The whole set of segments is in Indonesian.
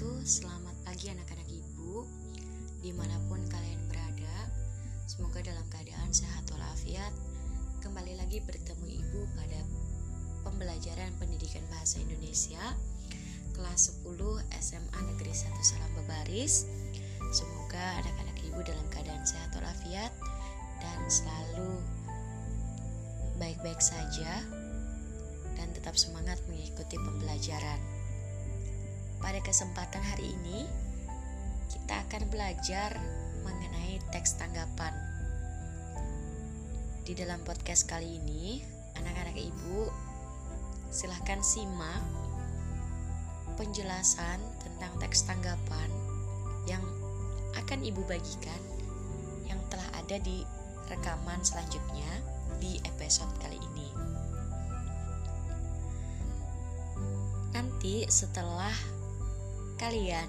wabarakatuh Selamat pagi anak-anak ibu Di mana pun kalian berada. Semoga dalam keadaan sehat walafiat. Kembali lagi bertemu ibu pada Pembelajaran Pendidikan Bahasa Indonesia Kelas 10 SMA Negeri 1 Salam Babaris Semoga anak-anak ibu dalam keadaan sehat walafiat Dan selalu baik-baik saja dan tetap semangat mengikuti pembelajaran. Pada kesempatan hari ini, kita akan belajar mengenai teks tanggapan. Di dalam podcast kali ini, anak-anak ibu silahkan simak penjelasan tentang teks tanggapan yang akan ibu bagikan yang telah ada di rekaman selanjutnya di episode kali ini. Nanti setelah kalian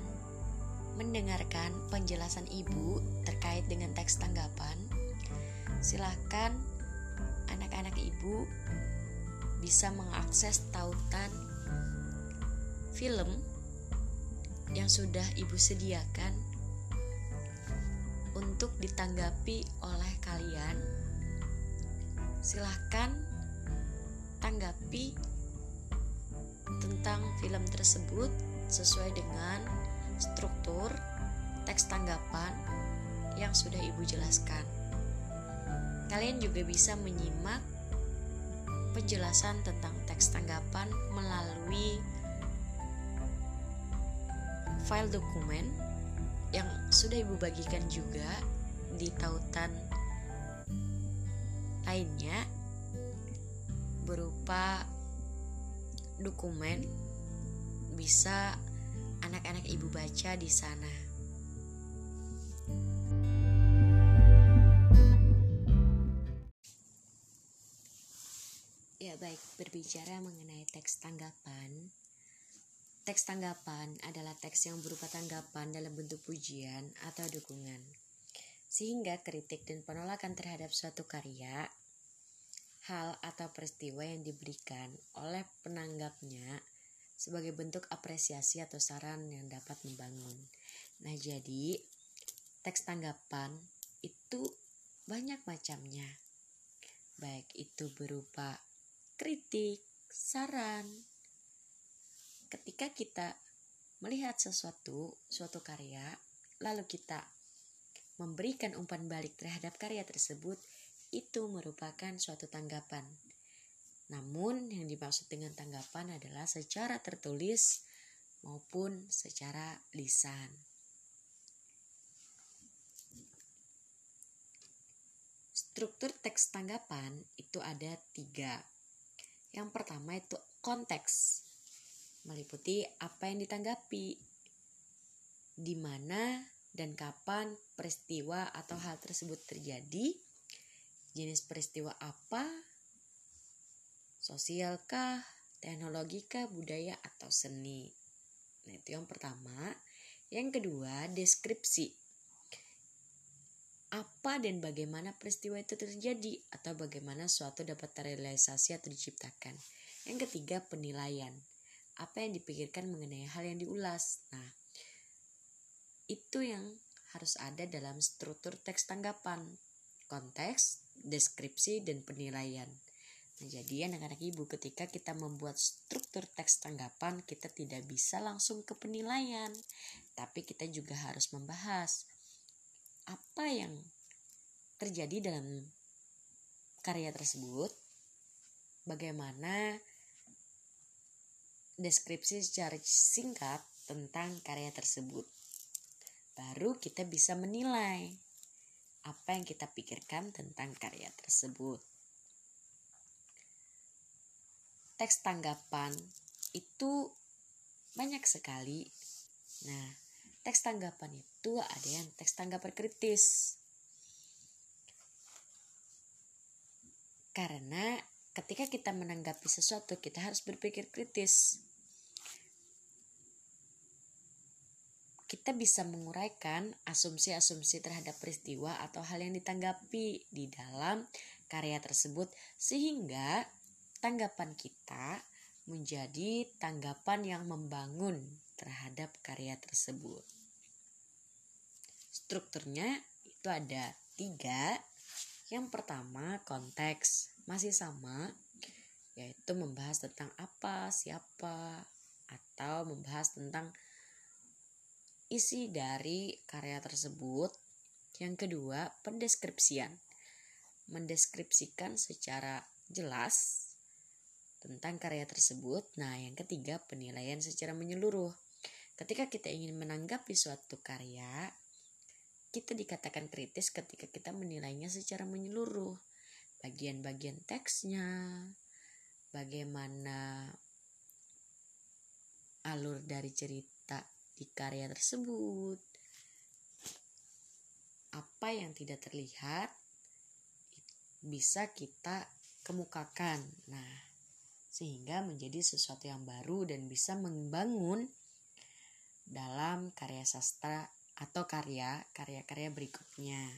mendengarkan penjelasan ibu terkait dengan teks tanggapan, silahkan anak-anak ibu bisa mengakses tautan film yang sudah ibu sediakan untuk ditanggapi oleh kalian. Silahkan tanggapi tentang film tersebut sesuai dengan struktur teks tanggapan yang sudah Ibu jelaskan. Kalian juga bisa menyimak penjelasan tentang teks tanggapan melalui file dokumen yang sudah Ibu bagikan juga di tautan lainnya berupa dokumen bisa anak-anak ibu baca di sana. Ya baik, berbicara mengenai teks tanggapan. Teks tanggapan adalah teks yang berupa tanggapan dalam bentuk pujian atau dukungan. Sehingga kritik dan penolakan terhadap suatu karya, hal atau peristiwa yang diberikan oleh penanggapnya sebagai bentuk apresiasi atau saran yang dapat membangun. Nah, jadi teks tanggapan itu banyak macamnya. Baik itu berupa kritik, saran. Ketika kita melihat sesuatu, suatu karya, lalu kita memberikan umpan balik terhadap karya tersebut, itu merupakan suatu tanggapan. Namun, yang dimaksud dengan tanggapan adalah secara tertulis maupun secara lisan. Struktur teks tanggapan itu ada tiga. Yang pertama itu konteks, meliputi apa yang ditanggapi, di mana dan kapan peristiwa atau hal tersebut terjadi, jenis peristiwa apa sosialkah, teknologikah, budaya, atau seni. Nah, itu yang pertama. Yang kedua, deskripsi. Apa dan bagaimana peristiwa itu terjadi atau bagaimana suatu dapat terrealisasi atau diciptakan. Yang ketiga, penilaian. Apa yang dipikirkan mengenai hal yang diulas. Nah, itu yang harus ada dalam struktur teks tanggapan. Konteks, deskripsi, dan penilaian. Nah, jadi anak-anak ibu. Ketika kita membuat struktur teks tanggapan kita tidak bisa langsung ke penilaian, tapi kita juga harus membahas apa yang terjadi dalam karya tersebut, bagaimana deskripsi secara singkat tentang karya tersebut. Baru kita bisa menilai apa yang kita pikirkan tentang karya tersebut teks tanggapan itu banyak sekali. Nah, teks tanggapan itu ada yang teks tanggapan kritis. Karena ketika kita menanggapi sesuatu, kita harus berpikir kritis. Kita bisa menguraikan asumsi-asumsi terhadap peristiwa atau hal yang ditanggapi di dalam karya tersebut sehingga tanggapan kita menjadi tanggapan yang membangun terhadap karya tersebut. Strukturnya itu ada tiga. Yang pertama konteks masih sama, yaitu membahas tentang apa, siapa, atau membahas tentang isi dari karya tersebut. Yang kedua, pendeskripsian. Mendeskripsikan secara jelas tentang karya tersebut. Nah, yang ketiga, penilaian secara menyeluruh. Ketika kita ingin menanggapi suatu karya, kita dikatakan kritis ketika kita menilainya secara menyeluruh. Bagian-bagian teksnya, bagaimana alur dari cerita di karya tersebut, apa yang tidak terlihat bisa kita kemukakan. Nah, sehingga menjadi sesuatu yang baru dan bisa membangun dalam karya sastra atau karya karya-karya berikutnya.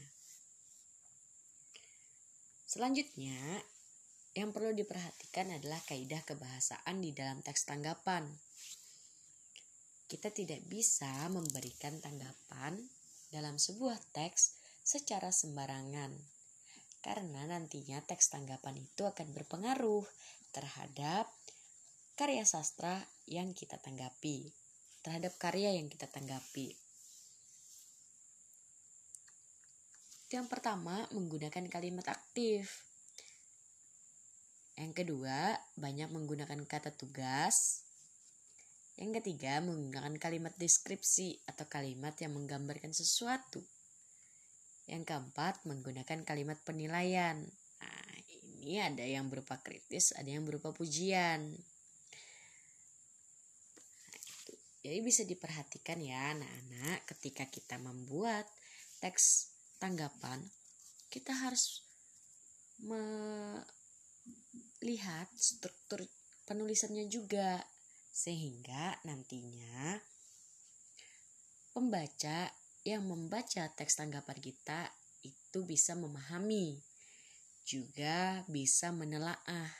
Selanjutnya, yang perlu diperhatikan adalah kaidah kebahasaan di dalam teks tanggapan. Kita tidak bisa memberikan tanggapan dalam sebuah teks secara sembarangan, karena nantinya teks tanggapan itu akan berpengaruh terhadap karya sastra yang kita tanggapi, terhadap karya yang kita tanggapi. Yang pertama, menggunakan kalimat aktif. Yang kedua, banyak menggunakan kata tugas. Yang ketiga, menggunakan kalimat deskripsi atau kalimat yang menggambarkan sesuatu. Yang keempat, menggunakan kalimat penilaian. Ini ada yang berupa kritis, ada yang berupa pujian. Jadi bisa diperhatikan ya anak-anak ketika kita membuat teks tanggapan, kita harus melihat struktur penulisannya juga sehingga nantinya pembaca yang membaca teks tanggapan kita itu bisa memahami juga bisa menelaah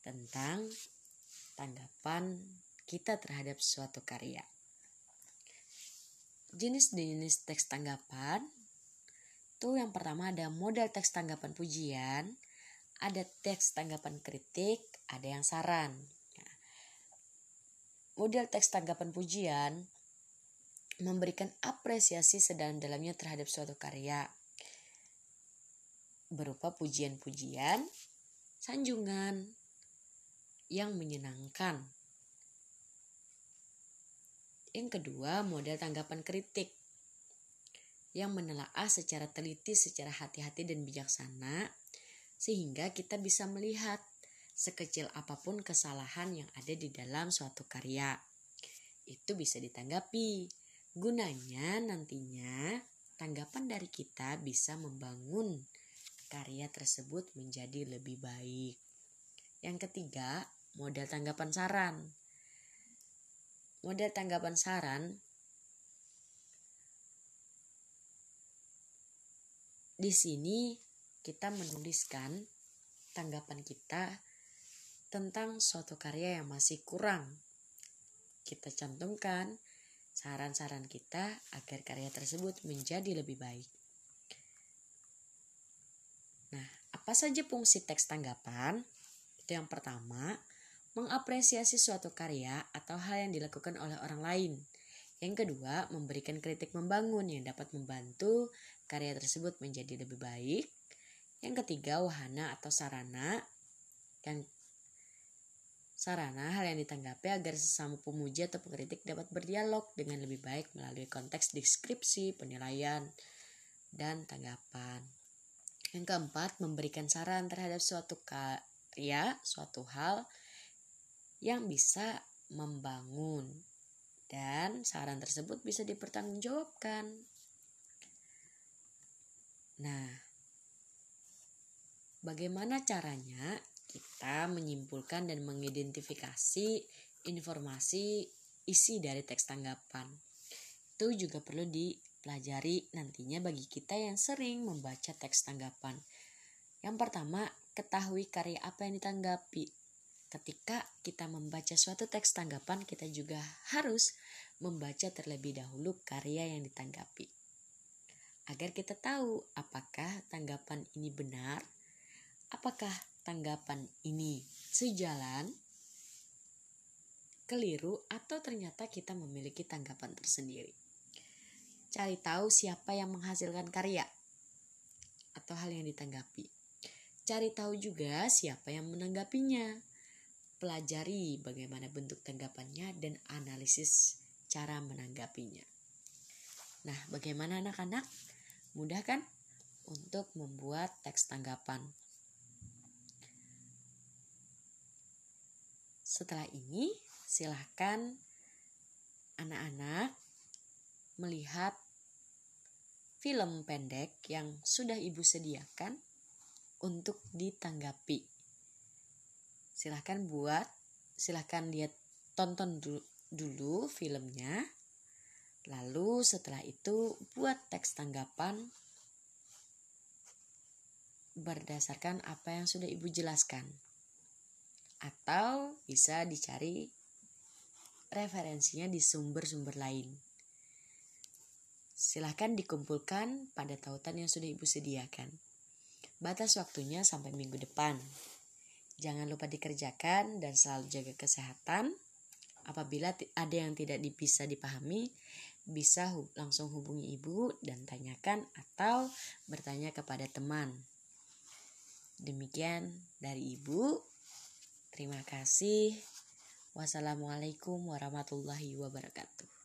tentang tanggapan kita terhadap suatu karya. Jenis-jenis teks tanggapan itu yang pertama ada model teks tanggapan pujian, ada teks tanggapan kritik, ada yang saran. Ya. Model teks tanggapan pujian memberikan apresiasi sedalam-dalamnya terhadap suatu karya berupa pujian-pujian, sanjungan yang menyenangkan. Yang kedua, model tanggapan kritik yang menelaah secara teliti, secara hati-hati dan bijaksana, sehingga kita bisa melihat sekecil apa pun kesalahan yang ada di dalam suatu karya. Itu bisa ditanggapi. Gunanya nantinya tanggapan dari kita bisa membangun karya tersebut menjadi lebih baik. Yang ketiga, model tanggapan saran. Model tanggapan saran Di sini kita menuliskan tanggapan kita tentang suatu karya yang masih kurang. Kita cantumkan saran-saran kita agar karya tersebut menjadi lebih baik. Nah, apa saja fungsi teks tanggapan? Itu yang pertama, mengapresiasi suatu karya atau hal yang dilakukan oleh orang lain. Yang kedua, memberikan kritik membangun yang dapat membantu karya tersebut menjadi lebih baik. Yang ketiga, wahana atau sarana yang sarana hal yang ditanggapi agar sesama pemuji atau pengkritik dapat berdialog dengan lebih baik melalui konteks deskripsi, penilaian, dan tanggapan. Yang keempat, memberikan saran terhadap suatu karya, suatu hal yang bisa membangun dan saran tersebut bisa dipertanggungjawabkan Nah, bagaimana caranya kita menyimpulkan dan mengidentifikasi informasi isi dari teks tanggapan? Itu juga perlu dipelajari nantinya bagi kita yang sering membaca teks tanggapan. Yang pertama, ketahui karya apa yang ditanggapi. ketika kita membaca suatu teks tanggapan, kita juga harus membaca terlebih dahulu karya yang ditanggapi. Agar kita tahu apakah tanggapan ini benar, apakah tanggapan ini sejalan, keliru, atau ternyata kita memiliki tanggapan tersendiri. Cari tahu siapa yang menghasilkan karya atau hal yang ditanggapi. Cari tahu juga siapa yang menanggapinya. Pelajari bagaimana bentuk tanggapannya dan analisis cara menanggapinya. Nah, bagaimana anak-anak? Mudah kan untuk membuat teks tanggapan? Setelah ini, silahkan anak-anak melihat film pendek yang sudah ibu sediakan untuk ditanggapi. Silahkan buat, silahkan lihat tonton dulu, dulu filmnya. Lalu setelah itu buat teks tanggapan berdasarkan apa yang sudah ibu jelaskan atau bisa dicari referensinya di sumber-sumber lain. Silahkan dikumpulkan pada tautan yang sudah Ibu sediakan. Batas waktunya sampai minggu depan. Jangan lupa dikerjakan dan selalu jaga kesehatan. Apabila ada yang tidak bisa dipahami, bisa langsung hubungi ibu dan tanyakan atau bertanya kepada teman. Demikian dari ibu. Terima kasih. Wassalamualaikum warahmatullahi wabarakatuh.